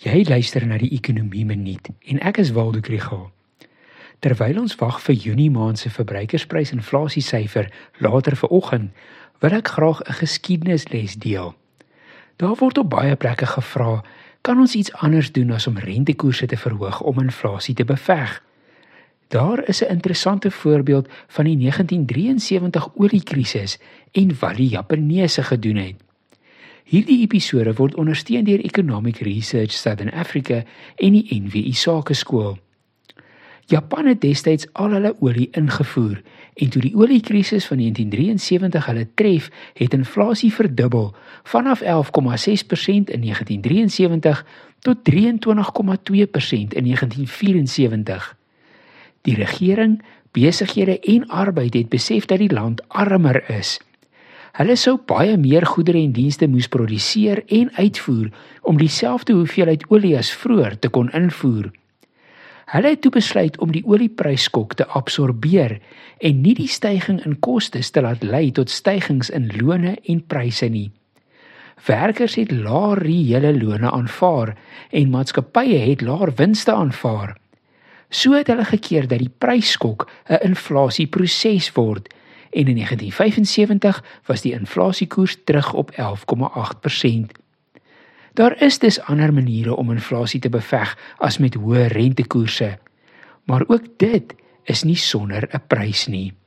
Jy luister na die Ekonomie Minuut en ek is Waldo Krügel. Terwyl ons wag vir Junie maand se verbruikersprysinflasiesyfer later vanoggend, wil ek graag 'n geskiedenisles deel. Daar word op baie plekke gevra, kan ons iets anders doen as om rentekoerse te verhoog om inflasie te beveg? Daar is 'n interessante voorbeeld van die 1973 oliekrisis en wat die Japaneese gedoen het. Hierdie episode word ondersteun deur Economic Research Southern Africa en die NWI Sakeskool. Japan het destyds al hulle olie ingevoer en toe die oliekrisis van 1973 hulle tref, het inflasie verdubbel vanaf 11,6% in 1973 tot 23,2% in 1974. Die regering, besighede en arbeid het besef dat die land armer is Hulle sou baie meer goedere en dienste moes produseer en uitvoer om dieselfde hoeveelheid olie as vroeër te kon invoer. Hulle het toe besluit om die oliepryskok te absorbeer en nie die stygings in kostes te laat lei tot stygings in lone en pryse nie. Werkers het laer reële lone aanvaar en maatskappye het laer winste aanvaar. So het hulle gekeer dat die pryskok 'n inflasieproses word en in 1975 was die inflasiekoers terug op 11,8%. Daar is dus ander maniere om inflasie te beveg as met hoë rentekoerse. Maar ook dit is nie sonder 'n prys nie.